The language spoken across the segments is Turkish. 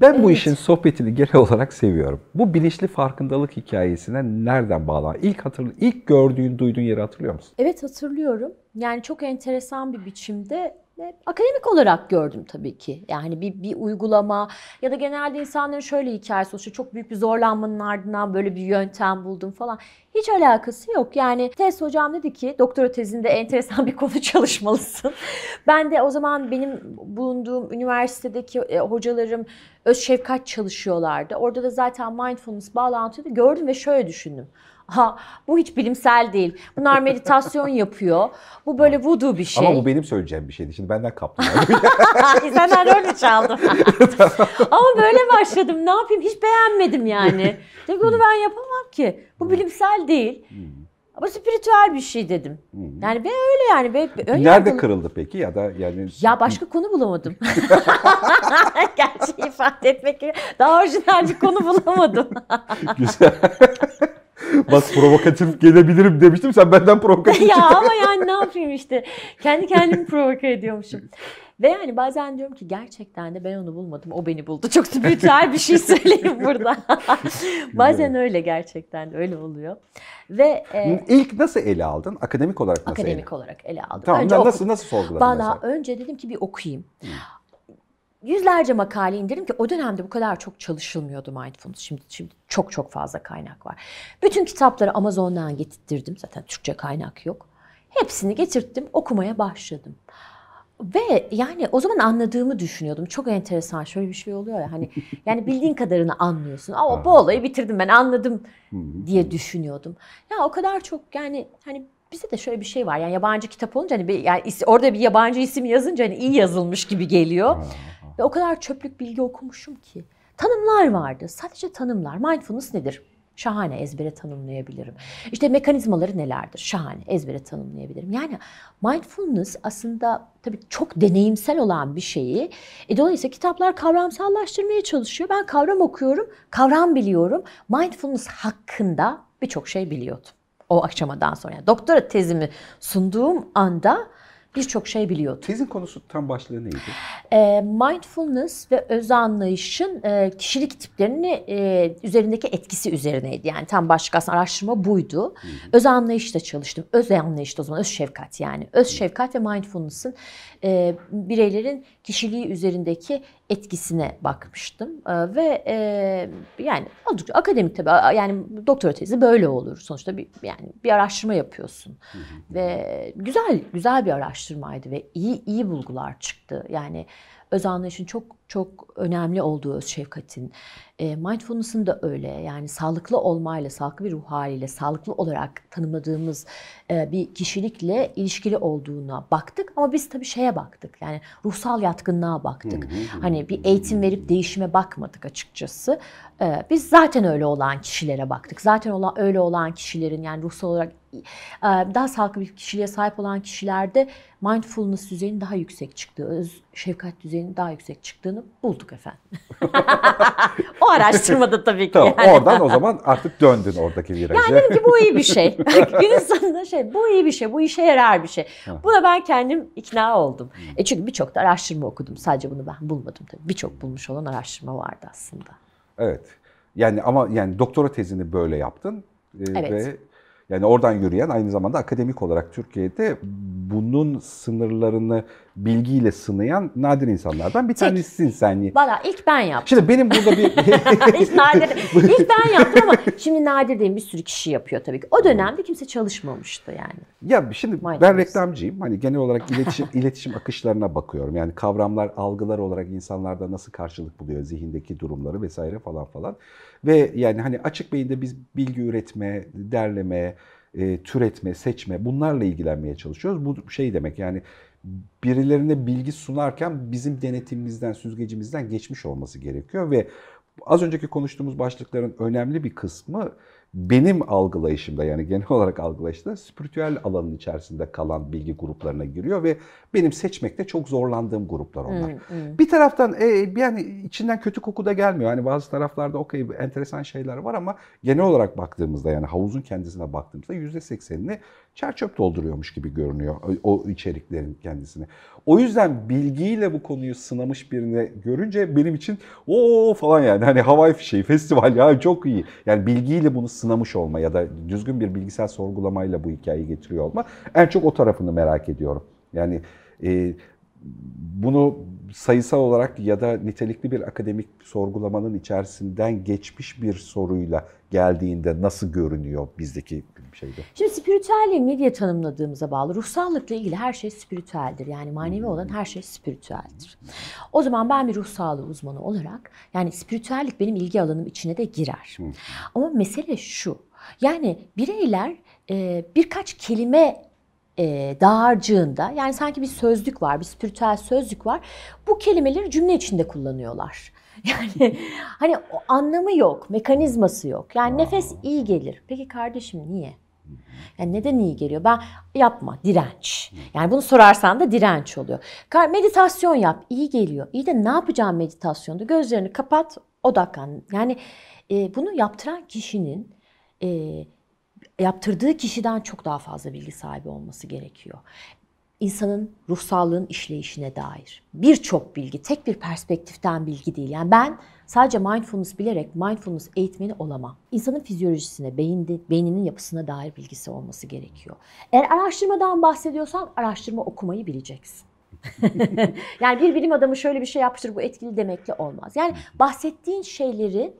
Ben bu işin sohbetini genel olarak seviyorum. Bu bilinçli farkındalık hikayesine nereden bağlan? İlk hatırlı, ilk gördüğün, duyduğun yeri hatırlıyor musun? Evet hatırlıyorum. Yani çok enteresan bir biçimde akademik olarak gördüm tabii ki. Yani bir, bir uygulama ya da genelde insanların şöyle hikayesi oluşuyor. Çok büyük bir zorlanmanın ardından böyle bir yöntem buldum falan. Hiç alakası yok. Yani tez hocam dedi ki doktora tezinde enteresan bir konu çalışmalısın. Ben de o zaman benim bulunduğum üniversitedeki e, hocalarım öz şefkat çalışıyorlardı. Orada da zaten mindfulness bağlantıydı. Gördüm ve şöyle düşündüm. Ha, bu hiç bilimsel değil. Bunlar meditasyon yapıyor. Bu böyle voodoo bir şey. Ama bu benim söyleyeceğim bir şeydi. Şimdi benden kaptın. Senden mü çaldım? Ama böyle başladım. Ne yapayım? Hiç beğenmedim yani. Dedim onu ben yapamam ki. Bu bilimsel değil. Ama spiritüel bir şey dedim. Yani ve öyle yani. Ve ön Nerede kırıldı peki ya da yani Ya başka konu bulamadım. Gerçeği ifade etmek daha orijinal bir konu bulamadım. güzel. Bak provokatif gelebilirim demiştim. Sen benden provokatif ya ama yani ne yapayım işte. Kendi kendimi provoke ediyormuşum. Ve yani bazen diyorum ki gerçekten de ben onu bulmadım. O beni buldu. Çok spiritüel bir şey söyleyeyim burada. bazen öyle gerçekten de öyle oluyor. Ve e, İlk nasıl ele aldın? Akademik olarak nasıl akademik ele olarak ele aldım. Tamam Önce nasıl okudum. nasıl sorguladın Valla mesela? önce dedim ki bir okuyayım. Yüzlerce makale indirdim ki o dönemde bu kadar çok çalışılmıyordu mindfulness. Şimdi, şimdi çok çok fazla kaynak var. Bütün kitapları Amazon'dan getirttirdim. Zaten Türkçe kaynak yok. Hepsini getirttim, okumaya başladım. Ve yani o zaman anladığımı düşünüyordum. Çok enteresan şöyle bir şey oluyor ya hani yani bildiğin kadarını anlıyorsun. Ama bu olayı bitirdim ben anladım diye düşünüyordum. Ya o kadar çok yani hani bizde de şöyle bir şey var. Yani yabancı kitap olunca hani bir, yani orada bir yabancı isim yazınca hani iyi yazılmış gibi geliyor. Ve o kadar çöplük bilgi okumuşum ki. Tanımlar vardı. Sadece tanımlar. Mindfulness nedir? Şahane ezbere tanımlayabilirim. İşte mekanizmaları nelerdir? Şahane ezbere tanımlayabilirim. Yani mindfulness aslında tabii çok deneyimsel olan bir şeyi. E, dolayısıyla kitaplar kavramsallaştırmaya çalışıyor. Ben kavram okuyorum, kavram biliyorum. Mindfulness hakkında birçok şey biliyordum. O aşamadan sonra. Yani doktora tezimi sunduğum anda birçok şey biliyordum. Tezin konusu tam başlığı neydi? E, mindfulness ve öz anlayışın e, kişilik tiplerini e, üzerindeki etkisi üzerineydi. Yani tam başlık aslında araştırma buydu. Öz anlayışta çalıştım. Öz anlayışta o zaman öz şefkat yani. Öz şefkat ve mindfulness'ın e, bireylerin kişiliği üzerindeki etkisine bakmıştım. E, ve e, yani oldukça akademik tabii yani doktora tezi böyle olur. Sonuçta bir yani bir araştırma yapıyorsun. Ve güzel güzel bir araştırmaydı ve iyi iyi bulgular çıktı. Yani öz anlayışın çok çok önemli olduğu öz şefkatin. E, mindfulness'ın da öyle. Yani sağlıklı olmayla, sağlıklı bir ruh haliyle, sağlıklı olarak tanımladığımız e, bir kişilikle ilişkili olduğuna baktık. Ama biz tabii şeye baktık. Yani ruhsal yatkınlığa baktık. Hani bir eğitim verip değişime bakmadık açıkçası. E, biz zaten öyle olan kişilere baktık. Zaten olan öyle olan kişilerin yani ruhsal olarak e, daha sağlıklı bir kişiliğe sahip olan kişilerde mindfulness düzeyinin daha yüksek çıktığı, öz şefkat düzeyinin daha yüksek çıktığını bulduk efendim. o araştırmada tabii ki. Tamam yani. oradan o zaman artık döndün oradaki viraja. Yani dedim ki bu iyi bir şey. Günün sonunda şey bu iyi bir şey, bu işe yarar bir şey. Buna ben kendim ikna oldum. E çünkü birçok da araştırma okudum. Sadece bunu ben bulmadım tabii. Birçok bulmuş olan araştırma vardı aslında. Evet. Yani ama yani doktora tezini böyle yaptın. Ee, Evet. Ve yani oradan yürüyen aynı zamanda akademik olarak Türkiye'de bunun sınırlarını bilgiyle sınayan nadir insanlardan bir Tek. tanesisin sen. Valla ilk ben yaptım. Şimdi benim burada bir Hiç nadir. İlk ben yaptım ama şimdi nadir değil bir sürü kişi yapıyor tabii ki. O dönemde kimse çalışmamıştı yani. Ya şimdi Mindfulness. ben reklamcıyım. Hani genel olarak iletişim iletişim akışlarına bakıyorum. Yani kavramlar, algılar olarak insanlarda nasıl karşılık buluyor, zihindeki durumları vesaire falan falan. Ve yani hani açık beyinde biz bilgi üretme, derleme, e, türetme, seçme bunlarla ilgilenmeye çalışıyoruz. Bu şey demek yani birilerine bilgi sunarken bizim denetimimizden, süzgecimizden geçmiş olması gerekiyor ve az önceki konuştuğumuz başlıkların önemli bir kısmı benim algılayışımda yani genel olarak algılayışta spiritüel alanın içerisinde kalan bilgi gruplarına giriyor ve benim seçmekte çok zorlandığım gruplar onlar. Bir taraftan e, yani içinden kötü koku da gelmiyor. Hani bazı taraflarda okey enteresan şeyler var ama genel olarak baktığımızda yani havuzun kendisine baktığımızda %80'ini çer çöp dolduruyormuş gibi görünüyor o, içeriklerin kendisini. O yüzden bilgiyle bu konuyu sınamış birini görünce benim için o falan yani hani havai fişeği festival ya çok iyi. Yani bilgiyle bunu sınamış olma ya da düzgün bir bilgisayar sorgulamayla bu hikayeyi getiriyor olma en çok o tarafını merak ediyorum. Yani e, bunu sayısal olarak ya da nitelikli bir akademik sorgulamanın içerisinden geçmiş bir soruyla geldiğinde nasıl görünüyor bizdeki şeyde? Şimdi spiritüelliği ne diye tanımladığımıza bağlı. Ruhsallıkla ilgili her şey spiritüeldir. Yani manevi olan her şey spiritüeldir. O zaman ben bir ruh sağlığı uzmanı olarak yani spiritüellik benim ilgi alanım içine de girer. Ama mesele şu. Yani bireyler birkaç kelime e, dağarcığında yani sanki bir sözlük var, bir spiritüel sözlük var. Bu kelimeleri cümle içinde kullanıyorlar. Yani hani o anlamı yok, mekanizması yok. Yani nefes iyi gelir. Peki kardeşim niye? Yani neden iyi geliyor? Ben yapma, direnç. Yani bunu sorarsan da direnç oluyor. Meditasyon yap, iyi geliyor. İyi de ne yapacağım meditasyonda? Gözlerini kapat, odaklan. Yani e, bunu yaptıran kişinin e, yaptırdığı kişiden çok daha fazla bilgi sahibi olması gerekiyor. İnsanın ruhsallığın işleyişine dair birçok bilgi, tek bir perspektiften bilgi değil. Yani ben sadece mindfulness bilerek mindfulness eğitmeni olamam. İnsanın fizyolojisine, beyinde, beyninin yapısına dair bilgisi olması gerekiyor. Eğer araştırmadan bahsediyorsan araştırma okumayı bileceksin. yani bir bilim adamı şöyle bir şey yapmıştır bu etkili demekle olmaz. Yani bahsettiğin şeyleri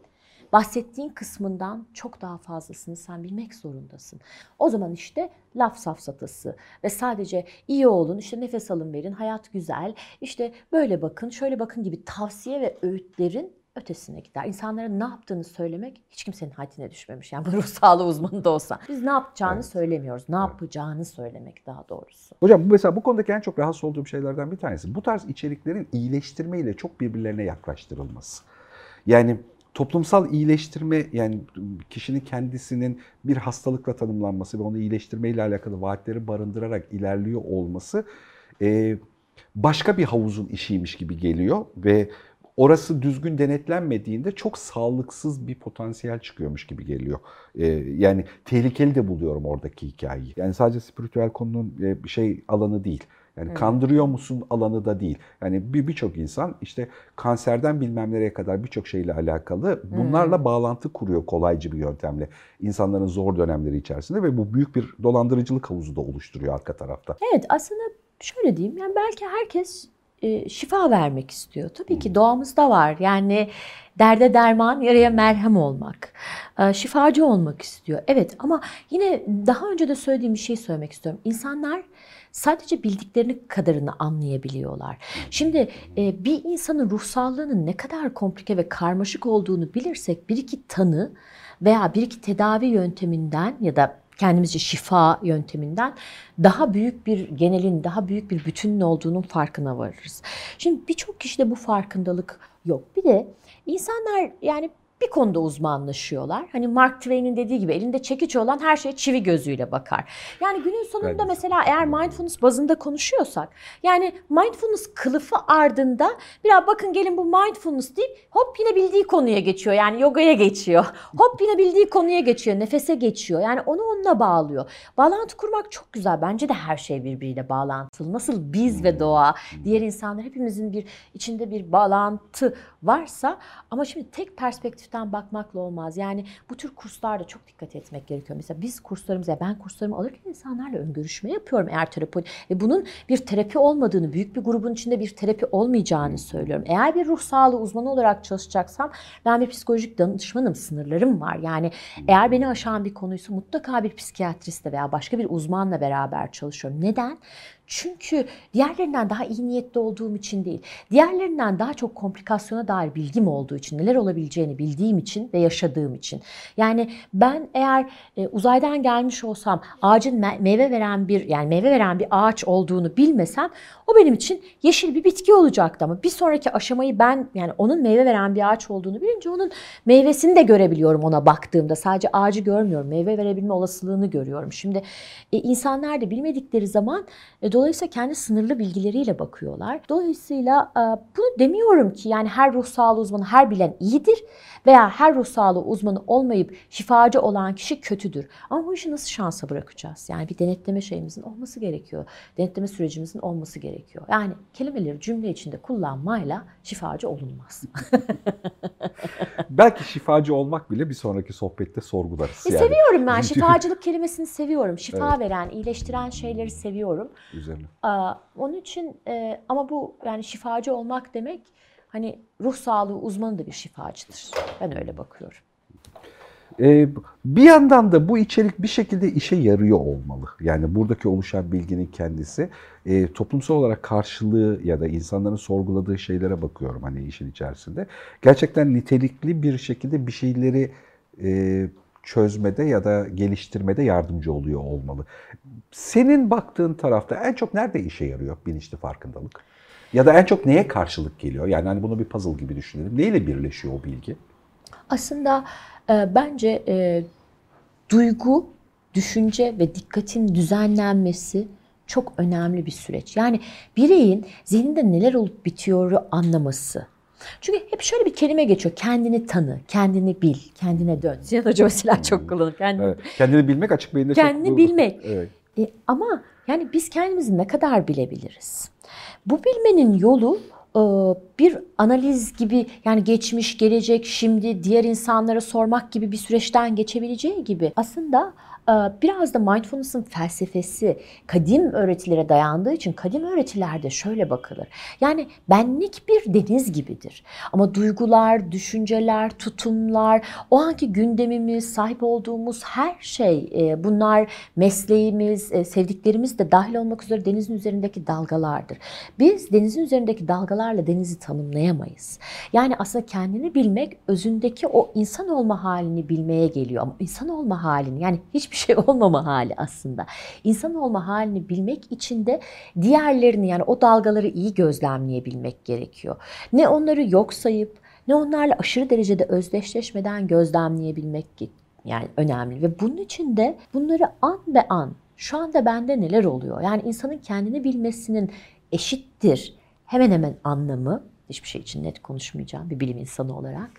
bahsettiğin kısmından çok daha fazlasını sen bilmek zorundasın. O zaman işte laf safsatası ve sadece iyi olun, işte nefes alın verin, hayat güzel, işte böyle bakın, şöyle bakın gibi tavsiye ve öğütlerin ötesine gider. İnsanlara ne yaptığını söylemek hiç kimsenin haddine düşmemiş. Yani bu ruh sağlığı uzmanı da olsa. Biz ne yapacağını Evet. söylemiyoruz. Ne yapacağını söylemek daha doğrusu. Hocam bu mesela bu konudaki en çok rahatsız olduğum şeylerden bir tanesi. Bu tarz içeriklerin iyileştirmeyle çok birbirlerine yaklaştırılması. Yani toplumsal iyileştirme yani kişinin kendisinin bir hastalıkla tanımlanması ve onu iyileştirmeyle alakalı vaatleri barındırarak ilerliyor olması e, başka bir havuzun işiymiş gibi geliyor ve orası düzgün denetlenmediğinde çok sağlıksız bir potansiyel çıkıyormuş gibi geliyor. E, yani tehlikeli de buluyorum oradaki hikayeyi. Yani sadece spiritüel konunun e, şey alanı değil. Yani kandırıyor musun alanı da değil. Yani bir birçok insan işte kanserden bilmem nereye kadar birçok şeyle alakalı bunlarla bağlantı kuruyor kolaycı bir yöntemle. insanların zor dönemleri içerisinde ve bu büyük bir dolandırıcılık havuzu da oluşturuyor arka tarafta. Evet aslında şöyle diyeyim yani belki herkes e, şifa vermek istiyor. Tabii ki doğamızda var. Yani derde derman, yaraya merhem olmak. E, şifacı olmak istiyor. Evet ama yine daha önce de söylediğim bir şey söylemek istiyorum. İnsanlar sadece bildiklerini kadarını anlayabiliyorlar. Şimdi e, bir insanın ruhsallığının ne kadar komplike ve karmaşık olduğunu bilirsek bir iki tanı veya bir iki tedavi yönteminden ya da kendimizce şifa yönteminden daha büyük bir genelin, daha büyük bir bütünün olduğunun farkına varırız. Şimdi birçok kişide bu farkındalık yok. Bir de insanlar yani bir konuda uzmanlaşıyorlar. Hani Mark Twain'in dediği gibi elinde çekiç olan her şeye çivi gözüyle bakar. Yani günün sonunda de. mesela eğer mindfulness bazında konuşuyorsak yani mindfulness kılıfı ardında biraz bakın gelin bu mindfulness deyip hop yine bildiği konuya geçiyor. Yani yogaya geçiyor. Hop yine bildiği konuya geçiyor. Nefese geçiyor. Yani onu onunla bağlıyor. Bağlantı kurmak çok güzel. Bence de her şey birbiriyle bağlantılı. Nasıl biz ve doğa, diğer insanlar hepimizin bir içinde bir bağlantı varsa ama şimdi tek perspektiften bakmakla olmaz. Yani bu tür kurslarda çok dikkat etmek gerekiyor. Mesela biz kurslarımıza, ben kurslarımı alırken insanlarla ön görüşme yapıyorum eğer terapi ve bunun bir terapi olmadığını, büyük bir grubun içinde bir terapi olmayacağını söylüyorum. Eğer bir ruh sağlığı uzmanı olarak çalışacaksam ben bir psikolojik danışmanım, sınırlarım var. Yani eğer beni aşan bir konuysa mutlaka bir psikiyatristle veya başka bir uzmanla beraber çalışıyorum. Neden? Çünkü diğerlerinden daha iyi niyetli olduğum için değil, diğerlerinden daha çok komplikasyona dair bilgim olduğu için, neler olabileceğini bildiğim için ve yaşadığım için. Yani ben eğer e, uzaydan gelmiş olsam ağacın me- meyve veren bir yani meyve veren bir ağaç olduğunu bilmesem o benim için yeşil bir bitki olacaktı ama bir sonraki aşamayı ben yani onun meyve veren bir ağaç olduğunu bilince onun meyvesini de görebiliyorum ona baktığımda. Sadece ağacı görmüyorum. Meyve verebilme olasılığını görüyorum. Şimdi e, insanlar da bilmedikleri zaman e, dolayısıyla kendi sınırlı bilgileriyle bakıyorlar. Dolayısıyla e, bunu demiyorum ki yani her ruh sağlığı uzmanı her bilen iyidir veya her ruh sağlığı uzmanı olmayıp şifacı olan kişi kötüdür. Ama bu işi nasıl şansa bırakacağız? Yani bir denetleme şeyimizin olması gerekiyor. Denetleme sürecimizin olması gerekiyor. Yani kelimeleri cümle içinde kullanmayla şifacı olunmaz. Belki şifacı olmak bile bir sonraki sohbette sorgularız. E, yani. seviyorum ben. Şifacılık kelimesini seviyorum. Şifa Evet. veren, iyileştiren şeyleri seviyorum. Üzerine. Aa, onun için e, ama bu yani şifacı olmak demek hani ruh sağlığı uzmanı da bir şifacıdır. Ben öyle bakıyorum. Ee, bir yandan da bu içerik bir şekilde işe yarıyor olmalı. Yani buradaki oluşan bilginin kendisi e, toplumsal olarak karşılığı ya da insanların sorguladığı şeylere bakıyorum hani işin içerisinde. Gerçekten nitelikli bir şekilde bir şeyleri e, çözmede ya da geliştirmede yardımcı oluyor olmalı. Senin baktığın tarafta en çok nerede işe yarıyor bilinçli farkındalık? Ya da en çok neye karşılık geliyor? Yani hani bunu bir puzzle gibi düşünelim. Neyle birleşiyor o bilgi? Aslında e, bence e, duygu, düşünce ve dikkatin düzenlenmesi çok önemli bir süreç. Yani bireyin zihninde neler olup bitiyoru anlaması. Çünkü hep şöyle bir kelime geçiyor. Kendini tanı, kendini bil, kendine dön. Ziyan Hoca mesela çok kullanır. Kendini Evet. Kendini bilmek açık beyinde çok... Kendini bilmek. Evet. E, ama yani biz kendimizi ne kadar bilebiliriz? Bu bilmenin yolu e, bir analiz gibi yani geçmiş, gelecek, şimdi diğer insanlara sormak gibi bir süreçten geçebileceği gibi aslında biraz da mindfulness'ın felsefesi kadim öğretilere dayandığı için kadim öğretilerde şöyle bakılır. Yani benlik bir deniz gibidir. Ama duygular, düşünceler, tutumlar, o anki gündemimiz, sahip olduğumuz her şey e, bunlar mesleğimiz, e, sevdiklerimiz de dahil olmak üzere denizin üzerindeki dalgalardır. Biz denizin üzerindeki dalgalarla denizi tanımlayamayız. Yani aslında kendini bilmek özündeki o insan olma halini bilmeye geliyor. Ama insan olma halini yani hiçbir şey olmama hali aslında. İnsan olma halini bilmek için de diğerlerini yani o dalgaları iyi gözlemleyebilmek gerekiyor. Ne onları yok sayıp ne onlarla aşırı derecede özdeşleşmeden gözlemleyebilmek yani önemli ve bunun için de bunları an be an şu anda bende neler oluyor? Yani insanın kendini bilmesinin eşittir hemen hemen anlamı hiçbir şey için net konuşmayacağım bir bilim insanı olarak.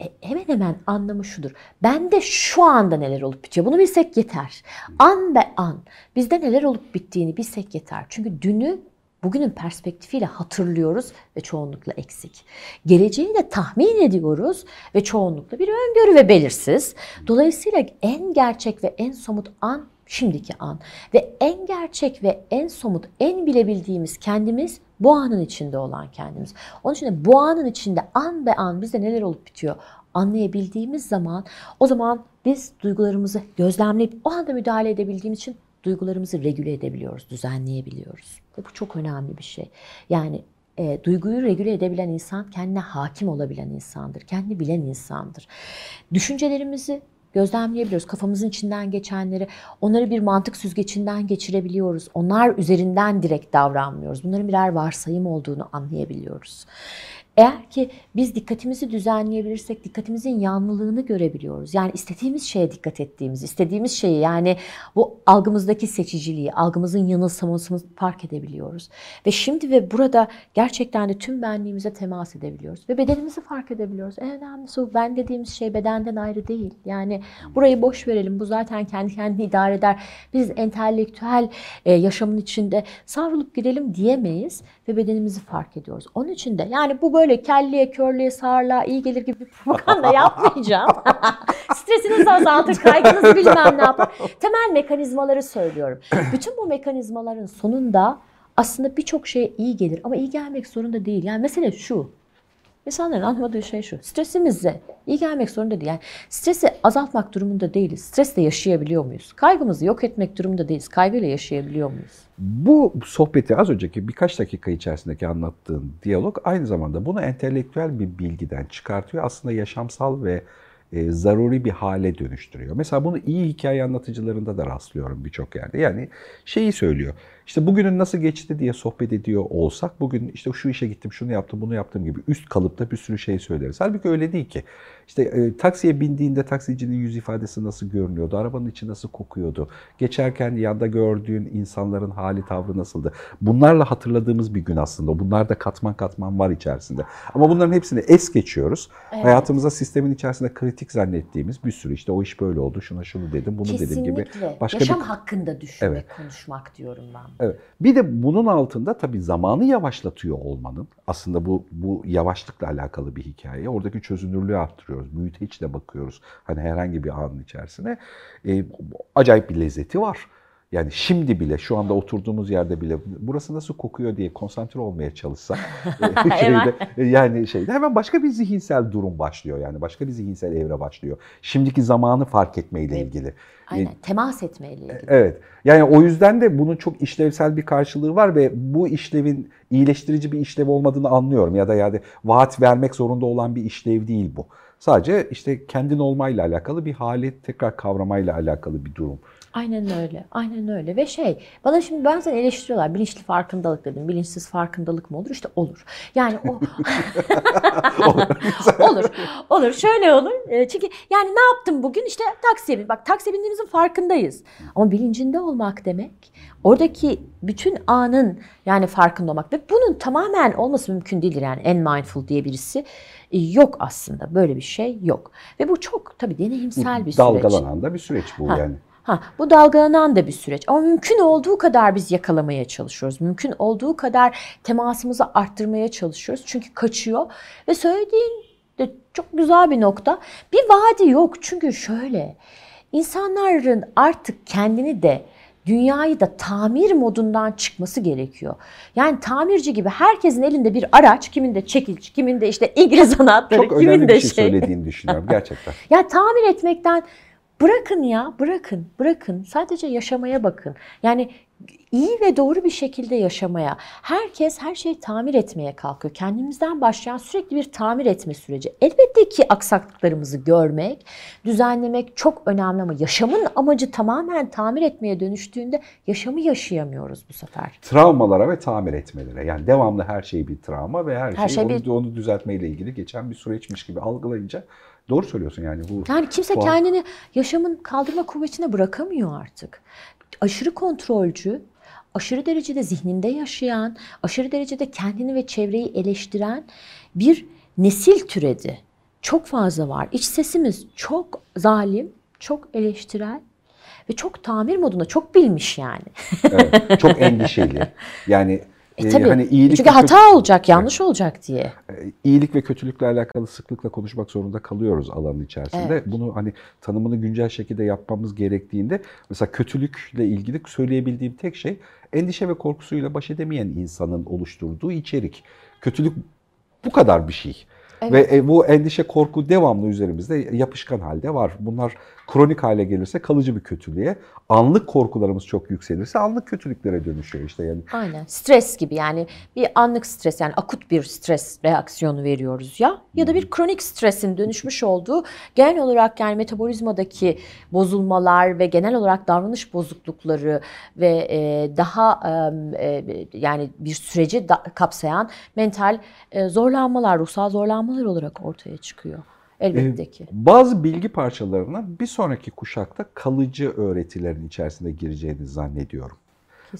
E, hemen hemen anlamı şudur. Bende şu anda neler olup bitiyor. Bunu bilsek yeter. An be an bizde neler olup bittiğini bilsek yeter. Çünkü dünü bugünün perspektifiyle hatırlıyoruz ve çoğunlukla eksik. Geleceği de tahmin ediyoruz ve çoğunlukla bir öngörü ve belirsiz. Dolayısıyla en gerçek ve en somut an şimdiki an ve en gerçek ve en somut, en bilebildiğimiz kendimiz bu anın içinde olan kendimiz. Onun için de bu anın içinde an be an bizde neler olup bitiyor anlayabildiğimiz zaman o zaman biz duygularımızı gözlemleyip o anda müdahale edebildiğimiz için duygularımızı regüle edebiliyoruz, düzenleyebiliyoruz. Ve bu çok önemli bir şey. Yani e, duyguyu regüle edebilen insan kendine hakim olabilen insandır, kendini bilen insandır. Düşüncelerimizi gözlemleyebiliyoruz. Kafamızın içinden geçenleri, onları bir mantık süzgecinden geçirebiliyoruz. Onlar üzerinden direkt davranmıyoruz. Bunların birer varsayım olduğunu anlayabiliyoruz. Eğer ki biz dikkatimizi düzenleyebilirsek dikkatimizin yanlılığını görebiliyoruz. Yani istediğimiz şeye dikkat ettiğimiz, istediğimiz şeyi yani bu algımızdaki seçiciliği, algımızın yanılsamasını fark edebiliyoruz. Ve şimdi ve burada gerçekten de tüm benliğimize temas edebiliyoruz. Ve bedenimizi fark edebiliyoruz. En önemlisi o ben dediğimiz şey bedenden ayrı değil. Yani burayı boş verelim. Bu zaten kendi kendini idare eder. Biz entelektüel e, yaşamın içinde savrulup gidelim diyemeyiz ve bedenimizi fark ediyoruz. Onun için de yani bu böyle kelliye, körlüğe, sağırlığa iyi gelir gibi bir propaganda yapmayacağım. Stresinizi azaltır, kaygınızı bilmem ne yapar. Temel mekanizmaları söylüyorum. Bütün bu mekanizmaların sonunda aslında birçok şeye iyi gelir ama iyi gelmek zorunda değil. Yani mesele şu. İnsanların anlamadığı şey şu. Stresimize iyi gelmek zorunda değil. Yani stresi azaltmak durumunda değiliz. Stresle yaşayabiliyor muyuz? Kaygımızı yok etmek durumunda değiliz. Kaygıyla yaşayabiliyor muyuz? Bu sohbeti az önceki birkaç dakika içerisindeki anlattığın diyalog aynı zamanda bunu entelektüel bir bilgiden çıkartıyor. Aslında yaşamsal ve e, zaruri bir hale dönüştürüyor. Mesela bunu iyi hikaye anlatıcılarında da rastlıyorum birçok yerde. Yani şeyi söylüyor. İşte bugünün nasıl geçti diye sohbet ediyor olsak bugün işte şu işe gittim, şunu yaptım, bunu yaptım gibi üst kalıpta bir sürü şey söyleriz. Halbuki öyle değil ki. İşte e, taksiye bindiğinde taksicinin yüz ifadesi nasıl görünüyordu, arabanın içi nasıl kokuyordu, geçerken yanda gördüğün insanların hali tavrı nasıldı. Bunlarla hatırladığımız bir gün aslında. Bunlar da katman katman var içerisinde. Ama bunların hepsini es geçiyoruz. Evet. Hayatımıza sistemin içerisinde kritik zannettiğimiz bir sürü işte o iş böyle oldu, şuna şunu dedim, bunu dedim gibi Kesinlikle. başka Yaşam bir hakkında düşünmek, Evet. konuşmak diyorum ben. Evet. Bir de bunun altında tabii zamanı yavaşlatıyor olmanın. Aslında bu bu yavaşlıkla alakalı bir hikaye. Oradaki çözünürlüğü arttırıyoruz. Büyüteçle bakıyoruz. Hani herhangi bir anın içerisine. Ee, acayip bir lezzeti var. Yani şimdi bile şu anda oturduğumuz yerde bile burası nasıl kokuyor diye konsantre olmaya çalışsak e, şeyde, yani şeyde hemen başka bir zihinsel durum başlıyor yani başka bir zihinsel evre başlıyor. Şimdiki zamanı fark etmeyle Evet. ilgili. Aynen. Temas etmeyle ilgili. Evet. Yani o yüzden de bunun çok işlevsel bir karşılığı var ve bu işlevin iyileştirici bir işlev olmadığını anlıyorum. Ya da yani vaat vermek zorunda olan bir işlev değil bu. Sadece işte kendin olmayla alakalı bir hali tekrar kavramayla alakalı bir durum. Aynen öyle. Aynen öyle. Ve şey, bana şimdi bazen eleştiriyorlar. Bilinçli farkındalık dedim. Bilinçsiz farkındalık mı olur? İşte olur. Yani o olur. Olur. Şöyle olur. E, Çünkü yani ne yaptım bugün? İşte taksiye bin. Bak taksiye bindiğimizin farkındayız. Ama bilincinde olmak demek oradaki bütün anın yani farkında olmak ve bunun tamamen olması mümkün değildir. Yani en mindful diye birisi e, yok aslında. Böyle bir şey yok. Ve bu çok tabii deneyimsel bir süreç. Dalgalanan da bir süreç bu Ha. yani. Ha, bu dalgalanan da bir süreç. Ama mümkün olduğu kadar biz yakalamaya çalışıyoruz. Mümkün olduğu kadar temasımızı arttırmaya çalışıyoruz. Çünkü kaçıyor. Ve söylediğin de çok güzel bir nokta. Bir vaadi yok. Çünkü şöyle, insanların artık kendini de dünyayı da tamir modundan çıkması gerekiyor. Yani tamirci gibi herkesin elinde bir araç, kiminde çekiç, kiminde işte İngiliz anahtarı, Çok kimin önemli de bir şey söylediğini düşünüyorum gerçekten. ya tamir etmekten bırakın ya, bırakın, bırakın. Sadece yaşamaya bakın. Yani iyi ve doğru bir şekilde yaşamaya. Herkes her şeyi tamir etmeye kalkıyor. Kendimizden başlayan sürekli bir tamir etme süreci. Elbette ki aksaklıklarımızı görmek, düzenlemek çok önemli ama yaşamın amacı tamamen tamir etmeye dönüştüğünde yaşamı yaşayamıyoruz bu sefer. Travmalara ve tamir etmelere. Yani devamlı her şey bir travma ve her, Her şey, şey onu, bir- onu düzeltmeyle ilgili geçen bir süreçmiş gibi algılayınca doğru söylüyorsun yani bu. Yani kimse bu- kendini yaşamın kaldırma kuvvetine bırakamıyor artık. Aşırı kontrolcü, aşırı derecede zihninde yaşayan, aşırı derecede kendini ve çevreyi eleştiren bir nesil türedi. Çok fazla var. İç sesimiz çok zalim, çok eleştirel ve çok tamir modunda, çok bilmiş yani. Evet, çok endişeli. Yani E tabii. hani iyilik Çünkü hata kötü- olacak, yanlış olacak diye. E, iyilik ve kötülükle alakalı sıklıkla konuşmak zorunda kalıyoruz alanın içerisinde. Evet. Bunu hani tanımını güncel şekilde yapmamız gerektiğinde mesela kötülükle ilgili söyleyebildiğim tek şey endişe ve korkusuyla baş edemeyen insanın oluşturduğu içerik. Kötülük bu kadar bir şey. Evet. Ve e, bu endişe, korku devamlı üzerimizde yapışkan halde var. Bunlar kronik hale gelirse kalıcı bir kötülüğe, anlık korkularımız çok yükselirse anlık kötülüklere dönüşüyor işte yani. Aynen. Stres gibi yani bir anlık stres yani akut bir stres reaksiyonu veriyoruz ya ya da bir kronik stresin dönüşmüş olduğu genel olarak yani metabolizmadaki bozulmalar ve genel olarak davranış bozuklukları ve e, daha e, yani bir süreci kapsayan mental e, zorlanmalar, ruhsal zorlanmalar olarak ortaya çıkıyor. Elbette ki. Bazı bilgi parçalarına bir sonraki kuşakta kalıcı öğretilerin içerisine gireceğini zannediyorum.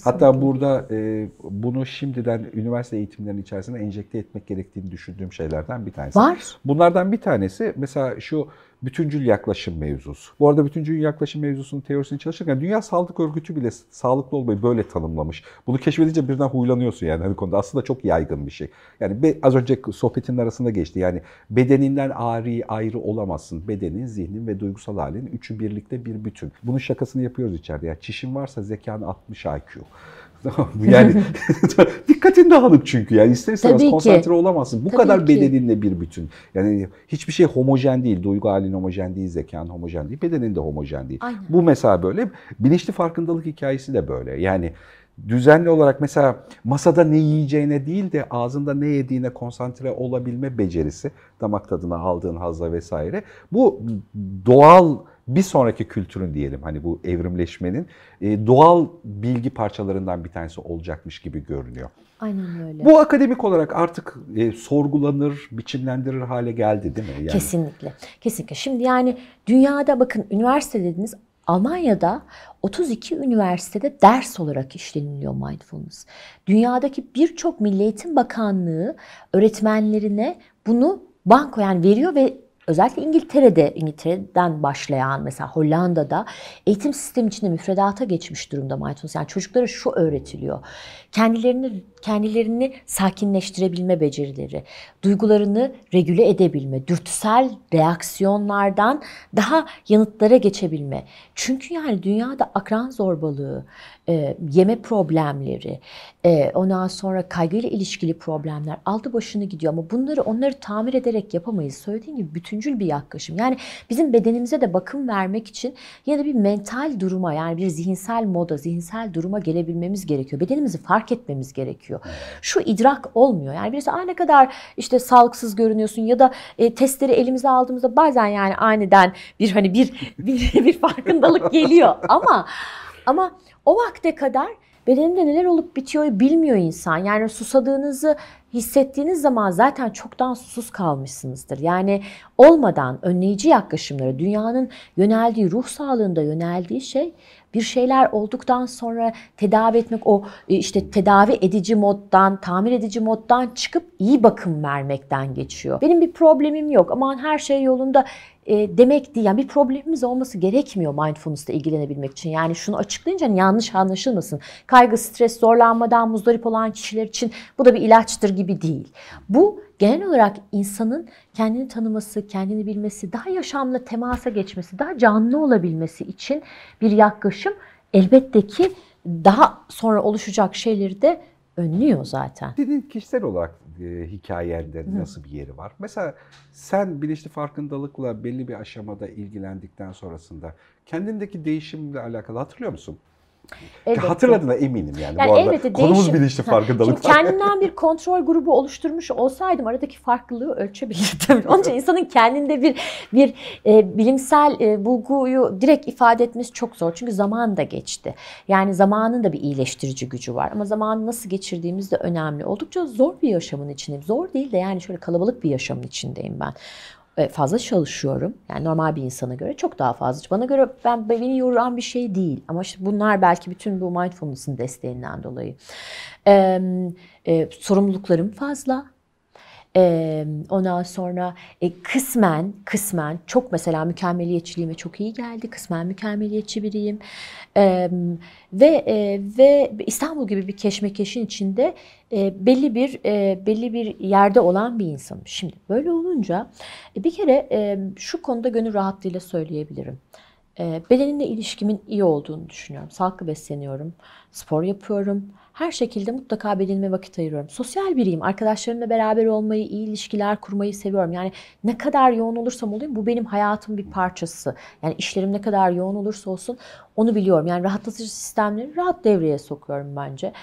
Hatta Kesinlikle. burada e, bunu şimdiden üniversite eğitimlerinin içerisine enjekte etmek gerektiğini düşündüğüm şeylerden bir tanesi. Var. Bunlardan bir tanesi mesela şu bütüncül yaklaşım mevzusu. Bu arada bütüncül yaklaşım mevzusunun teorisini çalışırken Dünya Sağlık Örgütü bile sağlıklı olmayı böyle tanımlamış. Bunu keşfedince birden huylanıyorsun yani hani konuda. Aslında çok yaygın bir şey. Yani be- az önce sohbetin arasında geçti. Yani bedeninden ari ayrı olamazsın. Bedenin, zihnin ve duygusal halin üçü birlikte bir bütün. Bunun şakasını yapıyoruz içeride. Yani çişin varsa zekan 60 IQ yani dikkatin dağınık çünkü yani ister istemez Tabii ki. konsantre olamazsın. Bu Tabii kadar ki. bedeninle bir bütün. Yani hiçbir şey homojen değil. Duygu halin homojen değil, zekan homojen değil, bedenin de homojen değil. Aynen. Bu mesela böyle. Bilinçli farkındalık hikayesi de böyle. Yani düzenli olarak mesela masada ne yiyeceğine değil de ağzında ne yediğine konsantre olabilme becerisi, damak tadına aldığın hazla vesaire. Bu doğal bir sonraki kültürün diyelim hani bu evrimleşmenin e, doğal bilgi parçalarından bir tanesi olacakmış gibi görünüyor. Aynen öyle. Bu akademik olarak artık e, sorgulanır, biçimlendirir hale geldi değil mi? Yani, Kesinlikle. Kesinlikle. Şimdi yani dünyada bakın üniversite dediniz Almanya'da 32 üniversitede ders olarak işleniliyor mindfulness. Dünyadaki birçok Milli Eğitim Bakanlığı öğretmenlerine bunu banko yani veriyor ve özellikle İngiltere'de, İngiltere'den başlayan mesela Hollanda'da eğitim sistemi içinde müfredata geçmiş durumda mindfulness. Yani çocuklara şu öğretiliyor. Kendilerini kendilerini sakinleştirebilme becerileri, duygularını regüle edebilme, dürtüsel reaksiyonlardan daha yanıtlara geçebilme. Çünkü yani dünyada akran zorbalığı, e, yeme problemleri, e, ondan sonra kaygıyla ilişkili problemler aldı başını gidiyor ama bunları onları tamir ederek yapamayız. Söylediğim gibi bütüncül bir yaklaşım. Yani bizim bedenimize de bakım vermek için ya da bir mental duruma yani bir zihinsel moda, zihinsel duruma gelebilmemiz gerekiyor. Bedenimizi fark etmemiz gerekiyor. Şu idrak olmuyor. Yani birisi ne kadar işte sağlıksız görünüyorsun ya da e, testleri elimize aldığımızda bazen yani aniden bir hani bir bir, bir farkındalık geliyor ama ama o vakte kadar bedenimde neler olup bitiyor bilmiyor insan. Yani susadığınızı hissettiğiniz zaman zaten çoktan susuz kalmışsınızdır. Yani olmadan önleyici yaklaşımları, dünyanın yöneldiği, ruh sağlığında yöneldiği şey bir şeyler olduktan sonra tedavi etmek, o e, işte tedavi edici moddan, tamir edici moddan çıkıp iyi bakım vermekten geçiyor. Benim bir problemim yok, aman her şey yolunda e, demek değil. Yani bir problemimiz olması gerekmiyor mindfulness'la ilgilenebilmek için. Yani şunu açıklayınca hani yanlış anlaşılmasın. Kaygı, stres, zorlanmadan muzdarip olan kişiler için bu da bir ilaçtır gibi değil. Bu genel olarak insanın kendini tanıması, kendini bilmesi, daha yaşamla temasa geçmesi, daha canlı olabilmesi için bir yaklaşım elbette ki daha sonra oluşacak şeyleri de önlüyor zaten. Senin kişisel olarak e, hikayende nasıl bir yeri var? Mesela sen bilinçli farkındalıkla belli bir aşamada ilgilendikten sonrasında kendindeki değişimle alakalı hatırlıyor musun? Elbette. Hatırladığına eminim yani. Yani Bu arada elbette konumuz değişim- bilinçli farkındalık. Şimdi kendimden bir kontrol grubu oluşturmuş olsaydım aradaki farklılığı ölçebilirdim. Onun için insanın kendinde bir bir e, bilimsel e, bulguyu direkt ifade etmesi çok zor. Çünkü zaman da geçti. Yani zamanın da bir iyileştirici gücü var. Ama zamanı nasıl geçirdiğimiz de önemli. Oldukça zor bir yaşamın içindeyim. Zor değil de yani şöyle kalabalık bir yaşamın içindeyim ben fazla çalışıyorum. Yani normal bir insana göre çok daha fazla. Bana göre ben beni yoran bir şey değil. Ama işte bunlar belki bütün bu mindfulness'ın desteğinden dolayı. Ee, e, sorumluluklarım fazla. Ee, ondan sonra e, kısmen kısmen çok mesela mükemmeliyetçiliğime çok iyi geldi. Kısmen mükemmeliyetçi biriyim. Ve e, ve İstanbul gibi bir keşmekeşin içinde e, belli bir e, belli bir yerde olan bir insanım. Şimdi böyle olunca e, bir kere e, şu konuda gönül rahatlığıyla söyleyebilirim. E, bedenimle ilişkimin iyi olduğunu düşünüyorum. Sağlıklı besleniyorum, spor yapıyorum. Her şekilde mutlaka bedenime vakit ayırıyorum. Sosyal biriyim. Arkadaşlarımla beraber olmayı, iyi ilişkiler kurmayı seviyorum. Yani ne kadar yoğun olursam olayım bu benim hayatımın bir parçası. Yani işlerim ne kadar yoğun olursa olsun onu biliyorum. Yani rahatlatıcı sistemleri rahat devreye sokuyorum bence.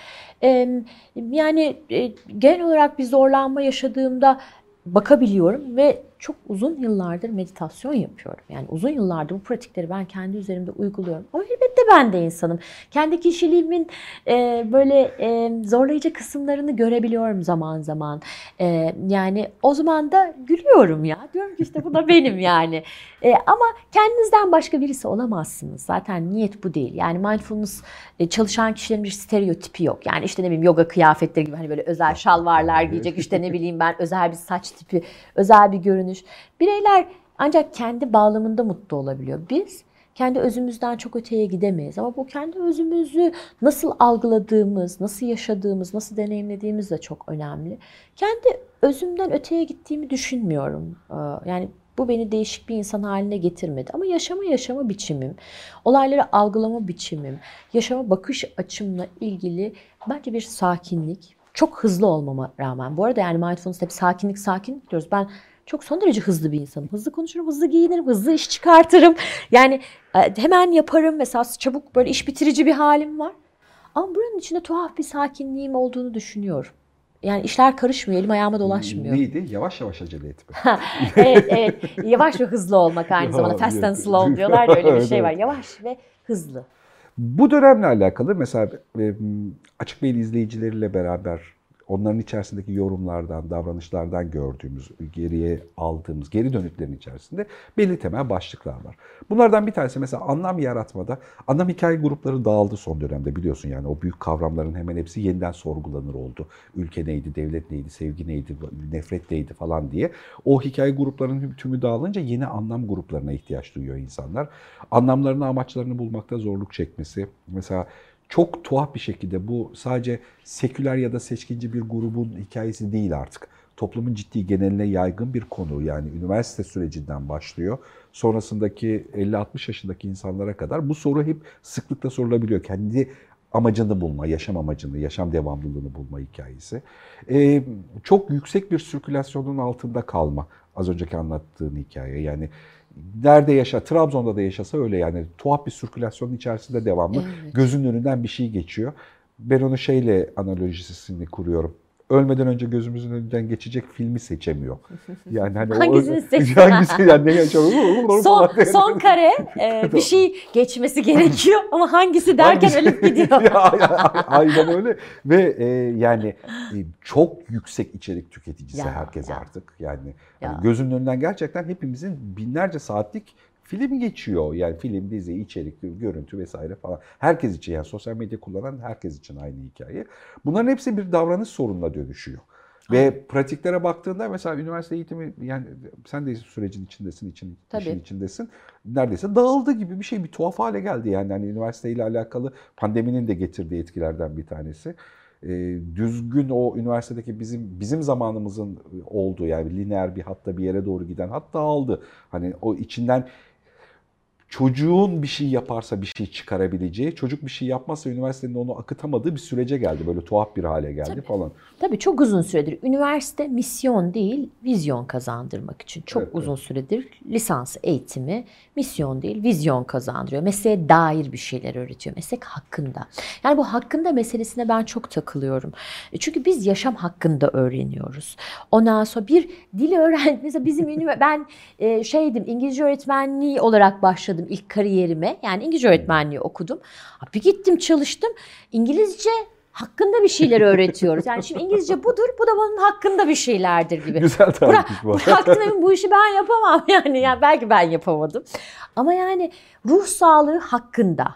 Yani e, genel olarak bir zorlanma yaşadığımda bakabiliyorum ve çok uzun yıllardır meditasyon yapıyorum. Yani uzun yıllardır bu pratikleri ben kendi üzerimde uyguluyorum. Ama elbette ben de insanım. Kendi kişiliğimin e, böyle e, zorlayıcı kısımlarını görebiliyorum zaman zaman. E, yani o zaman da gülüyorum ya. Diyorum ki işte bu da benim yani. E, ama kendinizden başka birisi olamazsınız. Zaten niyet bu değil. Yani mindfulness e, çalışan kişilerin bir stereotipi yok. Yani işte ne bileyim yoga kıyafetleri gibi hani böyle özel şalvarlar giyecek. işte ne bileyim ben özel bir saç tipi, özel bir görünüş. Bireyler ancak kendi bağlamında mutlu olabiliyor. Biz kendi özümüzden çok öteye gidemeyiz. Ama bu kendi özümüzü nasıl algıladığımız, nasıl yaşadığımız, nasıl deneyimlediğimiz de çok önemli. Kendi özümden öteye gittiğimi düşünmüyorum. Ee, Yani Bu beni değişik bir insan haline getirmedi. Ama yaşama yaşama biçimim, olayları algılama biçimim, yaşama bakış açımla ilgili bence bir sakinlik. Çok hızlı olmama rağmen. Bu arada yani mindfulness hep sakinlik sakinlik diyoruz. Ben çok son derece hızlı bir insanım. Hızlı konuşurum, hızlı giyinirim, hızlı iş çıkartırım. Yani e, hemen yaparım. Mesela çabuk böyle iş bitirici bir halim var. Ama buranın içinde tuhaf bir sakinliğim olduğunu düşünüyorum. Yani işler karışmıyor, elim ayağıma dolaşmıyor. Neydi? Yavaş yavaş acele etme. evet, evet. Yavaş ve hızlı olmak aynı zamanda. Fast and slow diyorlar ya öyle bir şey var. Yavaş ve hızlı. Bu dönemle alakalı mesela e, Açık Bey'in izleyicileriyle beraber onların içerisindeki yorumlardan, davranışlardan gördüğümüz, geriye aldığımız geri dönütlerin içerisinde belli temel başlıklar var. Bunlardan bir tanesi mesela anlam yaratmada, anlam hikaye grupları dağıldı son dönemde biliyorsun yani o büyük kavramların hemen hepsi yeniden sorgulanır oldu. Ülke neydi, devlet neydi, sevgi neydi, nefret neydi falan diye. O hikaye gruplarının tümü dağılınca yeni anlam gruplarına ihtiyaç duyuyor insanlar. Anlamlarını, amaçlarını bulmakta zorluk çekmesi. Mesela çok tuhaf bir şekilde bu sadece seküler ya da seçkinci bir grubun hikayesi değil artık. Toplumun ciddi geneline yaygın bir konu yani üniversite sürecinden başlıyor. Sonrasındaki 50-60 yaşındaki insanlara kadar bu soru hep sıklıkla sorulabiliyor. Kendi amacını bulma, yaşam amacını, yaşam devamlılığını bulma hikayesi. Ee, çok yüksek bir sirkülasyonun altında kalma. Az önceki anlattığın hikaye yani nerede yaşa, Trabzon'da da yaşasa öyle yani tuhaf bir sirkülasyonun içerisinde devamlı evet. gözünün önünden bir şey geçiyor. Ben onu şeyle analojisini kuruyorum ölmeden önce gözümüzün önünden geçecek filmi seçemiyor. Yani hani hangisini seçsin? Hangisi yani ne yaşıyor? son, son kare e, bir şey geçmesi gerekiyor ama hangisi derken hangisi? ölüp gidiyor. Aynen öyle ve e, yani e, çok yüksek içerik tüketicisi ya, herkes ya. artık. Yani hani gözünün önünden gerçekten hepimizin binlerce saatlik film geçiyor. Yani film, dizi, içerik, görüntü vesaire falan. Herkes için yani sosyal medya kullanan herkes için aynı hikaye. Bunların hepsi bir davranış sorununa dönüşüyor. Ve pratiklere baktığında mesela üniversite eğitimi yani sen de sürecin içindesin, için, Tabii. işin içindesin. Neredeyse dağıldı gibi bir şey, bir tuhaf hale geldi yani. yani üniversiteyle alakalı pandeminin de getirdiği etkilerden bir tanesi. E, düzgün o üniversitedeki bizim bizim zamanımızın olduğu yani lineer bir hatta bir yere doğru giden hatta aldı. Hani o içinden çocuğun bir şey yaparsa bir şey çıkarabileceği, çocuk bir şey yapmazsa üniversitenin onu akıtamadığı bir sürece geldi. Böyle tuhaf bir hale geldi tabii, falan. Tabii çok uzun süredir. Üniversite misyon değil, vizyon kazandırmak için. Çok evet, uzun evet. süredir lisans eğitimi misyon değil, vizyon kazandırıyor. Mesleğe dair bir şeyler öğretiyor. Meslek hakkında. Yani bu hakkında meselesine ben çok takılıyorum. E, çünkü biz yaşam hakkında öğreniyoruz. Ondan sonra bir dil öğren mesela bizim ben e, şeydim İngilizce öğretmenliği olarak başladım ilk kariyerime. Yani İngilizce öğretmenliği okudum. Bir gittim çalıştım. İngilizce hakkında bir şeyler öğretiyoruz. Yani şimdi İngilizce budur, bu da bunun hakkında bir şeylerdir gibi. Güzel tarif bu. Bıraktım bu işi ben yapamam yani. yani belki ben yapamadım. Ama yani ruh sağlığı hakkında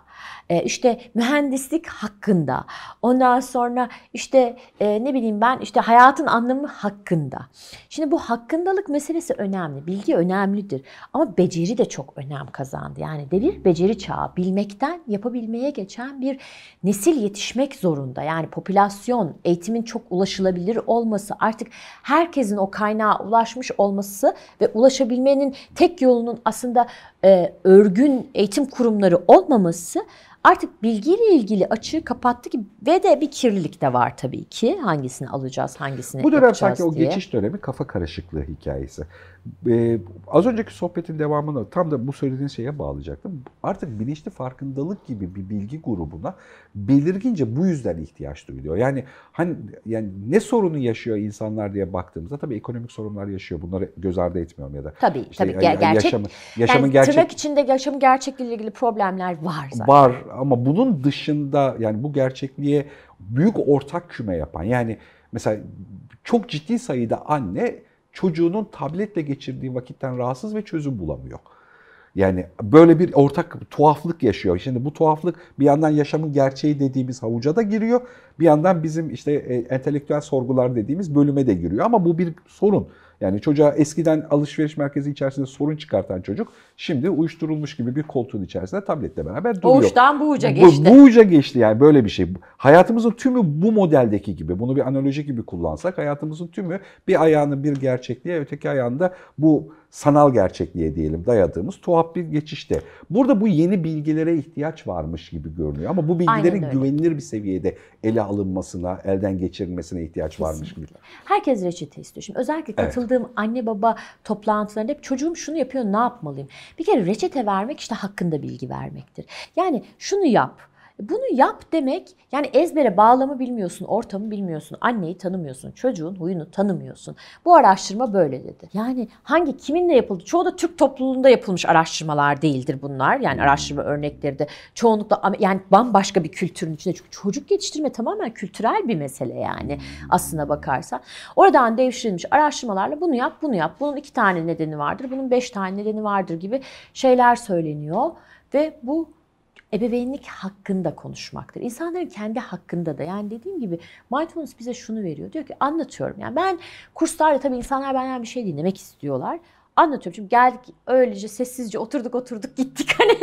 e, işte mühendislik hakkında, ondan sonra işte e, ne bileyim ben işte hayatın anlamı hakkında. Şimdi bu hakkındalık meselesi önemli, bilgi önemlidir ama beceri de çok önem kazandı. Yani devir beceri çağı, bilmekten yapabilmeye geçen bir nesil yetişmek zorunda. Yani popülasyon, eğitimin çok ulaşılabilir olması, artık herkesin o kaynağa ulaşmış olması ve ulaşabilmenin tek yolunun aslında e, örgün eğitim kurumları olmaması Artık bilgiyle ilgili açığı kapattı ki ve de bir kirlilik de var tabii ki. Hangisini alacağız, hangisini Bu dönem sanki o geçiş dönemi kafa karışıklığı hikayesi. Ee, az önceki sohbetin devamını tam da bu söylediğin şeye bağlayacaktım. Artık bilinçli farkındalık gibi bir bilgi grubuna belirgince bu yüzden ihtiyaç duyuluyor. Yani hani yani ne sorunu yaşıyor insanlar diye baktığımızda tabii ekonomik sorunlar yaşıyor. Bunları göz ardı etmiyorum ya da. Tabii işte, tabii yani gerçek. Yaşamı, yaşamın yani gerçek. Tırnak içinde yaşamın gerçekliğiyle ilgili problemler var zaten. Var ama bunun dışında yani bu gerçekliğe büyük ortak küme yapan yani mesela çok ciddi sayıda anne çocuğunun tabletle geçirdiği vakitten rahatsız ve çözüm bulamıyor. Yani böyle bir ortak tuhaflık yaşıyor. Şimdi bu tuhaflık bir yandan yaşamın gerçeği dediğimiz havuca da giriyor. Bir yandan bizim işte e, entelektüel sorgular dediğimiz bölüme de giriyor. Ama bu bir sorun. Yani çocuğa eskiden alışveriş merkezi içerisinde sorun çıkartan çocuk şimdi uyuşturulmuş gibi bir koltuğun içerisinde tabletle beraber duruyor. Boğuştan buğuca geçti. Bu, buğuca geçti yani böyle bir şey. Hayatımızın tümü bu modeldeki gibi. Bunu bir analoji gibi kullansak hayatımızın tümü bir ayağını bir gerçekliğe öteki ayağında bu sanal gerçekliğe diyelim dayadığımız tuhaf bir geçişte. Burada bu yeni bilgilere ihtiyaç varmış gibi görünüyor ama bu bilgilerin güvenilir bir seviyede ele alınmasına, elden geçirilmesine ihtiyaç varmış gibi. Herkes reçete istiyor. Şimdi özellikle Evet. katıldığım anne baba toplantılarında hep çocuğum şunu yapıyor ne yapmalıyım? Bir kere reçete vermek işte hakkında bilgi vermektir. Yani şunu yap. Bunu yap demek yani ezbere bağlamı bilmiyorsun, ortamı bilmiyorsun, anneyi tanımıyorsun, çocuğun huyunu tanımıyorsun. Bu araştırma böyle dedi. Yani hangi kiminle yapıldı? Çoğu da Türk topluluğunda yapılmış araştırmalar değildir bunlar. Yani araştırma örnekleri de çoğunlukla yani bambaşka bir kültürün içinde. Çünkü çocuk yetiştirme tamamen kültürel bir mesele yani aslına bakarsan. Oradan devşirilmiş araştırmalarla bunu yap, bunu yap. Bunun iki tane nedeni vardır, bunun beş tane nedeni vardır gibi şeyler söyleniyor. Ve bu ebeveynlik hakkında konuşmaktır. İnsanların kendi hakkında da yani dediğim gibi mindfulness bize şunu veriyor. Diyor ki anlatıyorum. Yani ben kurslarda tabii insanlar benden bir şey dinlemek istiyorlar. Anlatıyorum. Şimdi geldik öylece sessizce oturduk oturduk gittik hani.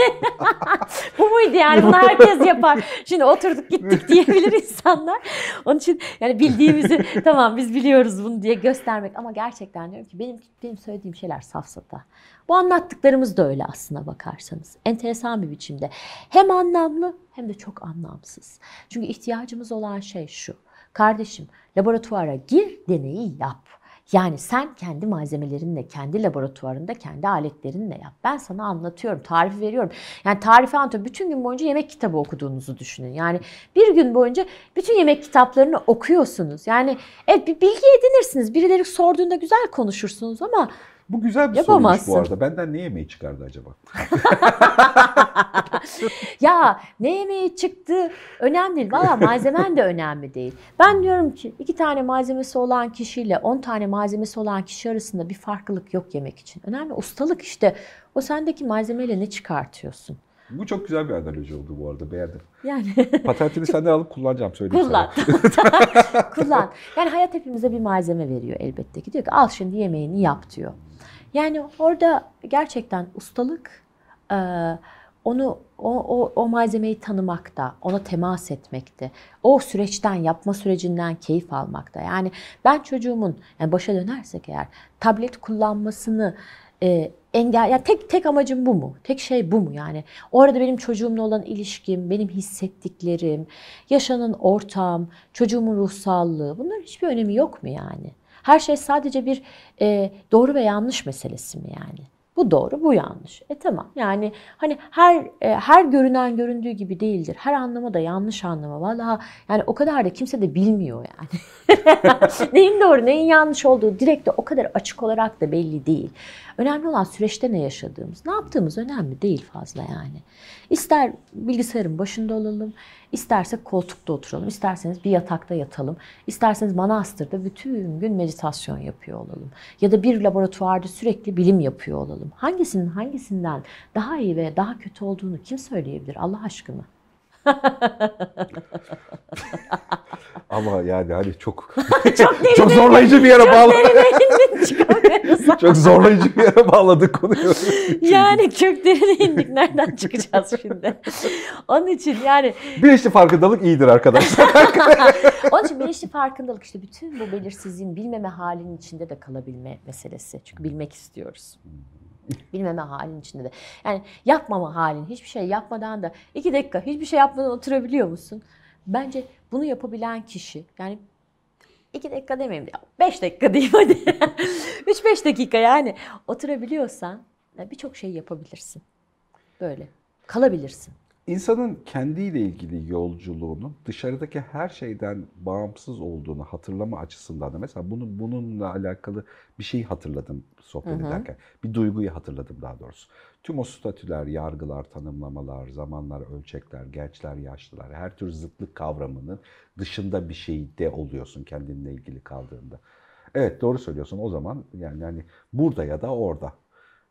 Bu muydu yani bunu herkes yapar. Şimdi oturduk gittik diyebilir insanlar. Onun için yani bildiğimizi tamam biz biliyoruz bunu diye göstermek. Ama gerçekten diyorum ki benim, benim söylediğim şeyler safsata. Bu anlattıklarımız da öyle aslına bakarsanız. Enteresan bir biçimde. Hem anlamlı hem de çok anlamsız. Çünkü ihtiyacımız olan şey şu. Kardeşim laboratuvara gir deneyi yap. Yani sen kendi malzemelerinle, kendi laboratuvarında, kendi aletlerinle yap. Ben sana anlatıyorum, tarifi veriyorum. Yani tarifi anlatıyorum. Bütün gün boyunca yemek kitabı okuduğunuzu düşünün. Yani bir gün boyunca bütün yemek kitaplarını okuyorsunuz. Yani evet bir bilgi edinirsiniz. Birileri sorduğunda güzel konuşursunuz ama Bu güzel bir soruymuş bu arada. Benden ne yemeği çıkardı acaba? ya ne yemeği çıktı önemli değil. Valla malzemen de önemli değil. Ben diyorum ki iki tane malzemesi olan kişiyle on tane malzemesi olan kişi arasında bir farklılık yok yemek için. Önemli ustalık işte. O sendeki malzemeyle ne çıkartıyorsun? Bu çok güzel bir analoji oldu bu arada. Beğendim. Yani Patentini senden alıp kullanacağım söyleyeyim kullan. sana. kullan. Yani hayat hepimize bir malzeme veriyor elbette ki. Diyor ki al şimdi yemeğini yap diyor. Yani orada gerçekten ustalık onu o, o, o malzemeyi tanımakta, ona temas etmekte, o süreçten, yapma sürecinden keyif almakta. Yani ben çocuğumun, yani başa dönersek eğer, tablet kullanmasını e, engel, yani tek tek amacım bu mu? Tek şey bu mu yani? O arada benim çocuğumla olan ilişkim, benim hissettiklerim, yaşanan ortam, çocuğumun ruh sağlığı, bunların hiçbir önemi yok mu yani? Her şey sadece bir e, doğru ve yanlış meselesi mi yani? Bu doğru, bu yanlış. E tamam. Yani hani her e, her görünen göründüğü gibi değildir. Her anlama da yanlış anlama. Vallahi yani o kadar da kimse de bilmiyor yani. neyin doğru, neyin yanlış olduğu direkt de o kadar açık olarak da belli değil. Önemli olan süreçte ne yaşadığımız, ne yaptığımız önemli değil fazla yani. İster bilgisayarın başında olalım, istersek koltukta oturalım, isterseniz bir yatakta yatalım, isterseniz manastırda bütün gün meditasyon yapıyor olalım. Ya da bir laboratuvarda sürekli bilim yapıyor olalım. Hangisinin hangisinden daha iyi ve daha kötü olduğunu kim söyleyebilir Allah aşkına? Ama yani hani çok Çok çok zorlayıcı bir yere bağladı. derine çıkamıyoruz. çok zorlayıcı bir yere bağladı konuyu. Yani köklerine indik. Nereden çıkacağız şimdi? Onun için yani Bilinçli farkındalık iyidir arkadaşlar. onun için bilinçli farkındalık işte bütün bu belirsizliğin bilmeme halinin içinde de kalabilme meselesi. Çünkü bilmek istiyoruz. Bilmeme halinin içinde de. Yani yapmama halin, hiçbir şey yapmadan da iki dakika hiçbir şey yapmadan oturabiliyor musun? Bence bunu yapabilen kişi yani iki dakika demeyeyim de beş dakika diyeyim hadi. Üç beş dakika yani oturabiliyorsan birçok şey yapabilirsin. Böyle kalabilirsin. İnsanın kendiyle ilgili yolculuğunun dışarıdaki her şeyden bağımsız olduğunu hatırlama açısından da mesela bunu bununla alakalı bir şey hatırladım sohbet ederken. Bir duyguyu hatırladım daha doğrusu. Tüm o statüler, yargılar, tanımlamalar, zamanlar, ölçekler, gençler, yaşlılar, her tür zıtlık kavramının dışında bir şeyde oluyorsun kendinle ilgili kaldığında. Evet doğru söylüyorsun o zaman yani yani burada ya da orada.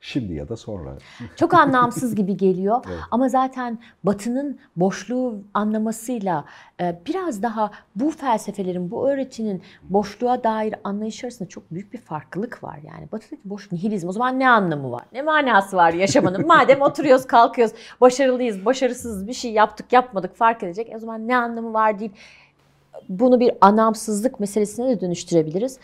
Şimdi ya da sonra. Çok anlamsız gibi geliyor Evet. ama zaten Batı'nın boşluğu anlamasıyla e, biraz daha bu felsefelerin, bu öğretinin boşluğa dair anlayış arasında çok büyük bir farklılık var. Yani Batı'daki boş nihilizm o zaman ne anlamı var? Ne manası var yaşamanın? Madem oturuyoruz, kalkıyoruz, başarılıyız, başarısız bir şey yaptık, yapmadık fark edecek. O zaman ne anlamı var deyip bunu bir anlamsızlık meselesine de dönüştürebiliriz.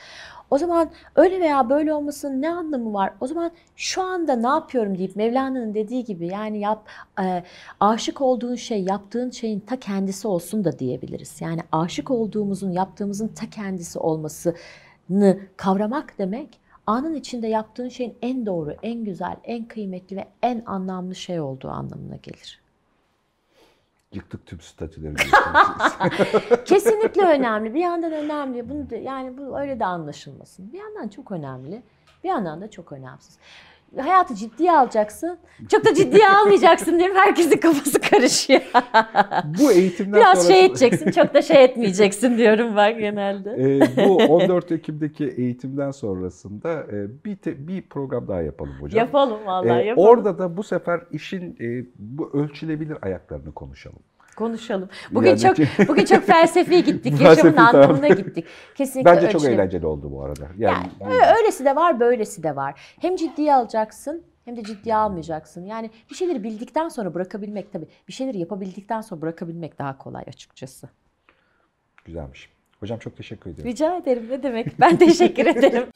O zaman öyle veya böyle olmasının ne anlamı var? O zaman şu anda ne yapıyorum deyip Mevlana'nın dediği gibi yani yap e, aşık olduğun şey yaptığın şeyin ta kendisi olsun da diyebiliriz. Yani aşık olduğumuzun yaptığımızın ta kendisi olmasını kavramak demek anın içinde yaptığın şeyin en doğru, en güzel, en kıymetli ve en anlamlı şey olduğu anlamına gelir. Yıktık tüm statüleri. Kesinlikle önemli. Bir yandan önemli. Bunu da, yani bu öyle de anlaşılmasın. Bir yandan çok önemli. Bir yandan da çok önemsiz. Hayatı ciddiye alacaksın. Çok da ciddiye almayacaksın diyorum. Herkesin kafası karışıyor. Bu eğitimden Biraz sonra... şey edeceksin, çok da şey etmeyeceksin diyorum ben genelde. Ee, bu 14 Ekim'deki eğitimden sonrasında e, bir te- bir program daha yapalım hocam. Yapalım vallahi Ee, yapalım. orada da bu sefer işin e, bu ölçülebilir ayaklarını konuşalım. Konuşalım. Bugün Yani- çok bugün çok felsefi gittik. Yaşamın anlamına gittik. Kesinlikle Bence çok ölçülebilir. eğlenceli oldu bu arada. Yani Yani, ö- öylesi de var, böylesi de var. Hem ciddiye alacaksın hem de ciddiye almayacaksın. Yani bir şeyleri bildikten sonra bırakabilmek tabii. Bir şeyleri yapabildikten sonra bırakabilmek daha kolay açıkçası. güzelmiş. Hocam çok teşekkür ediyorum. Rica ederim ne demek. Ben teşekkür ederim.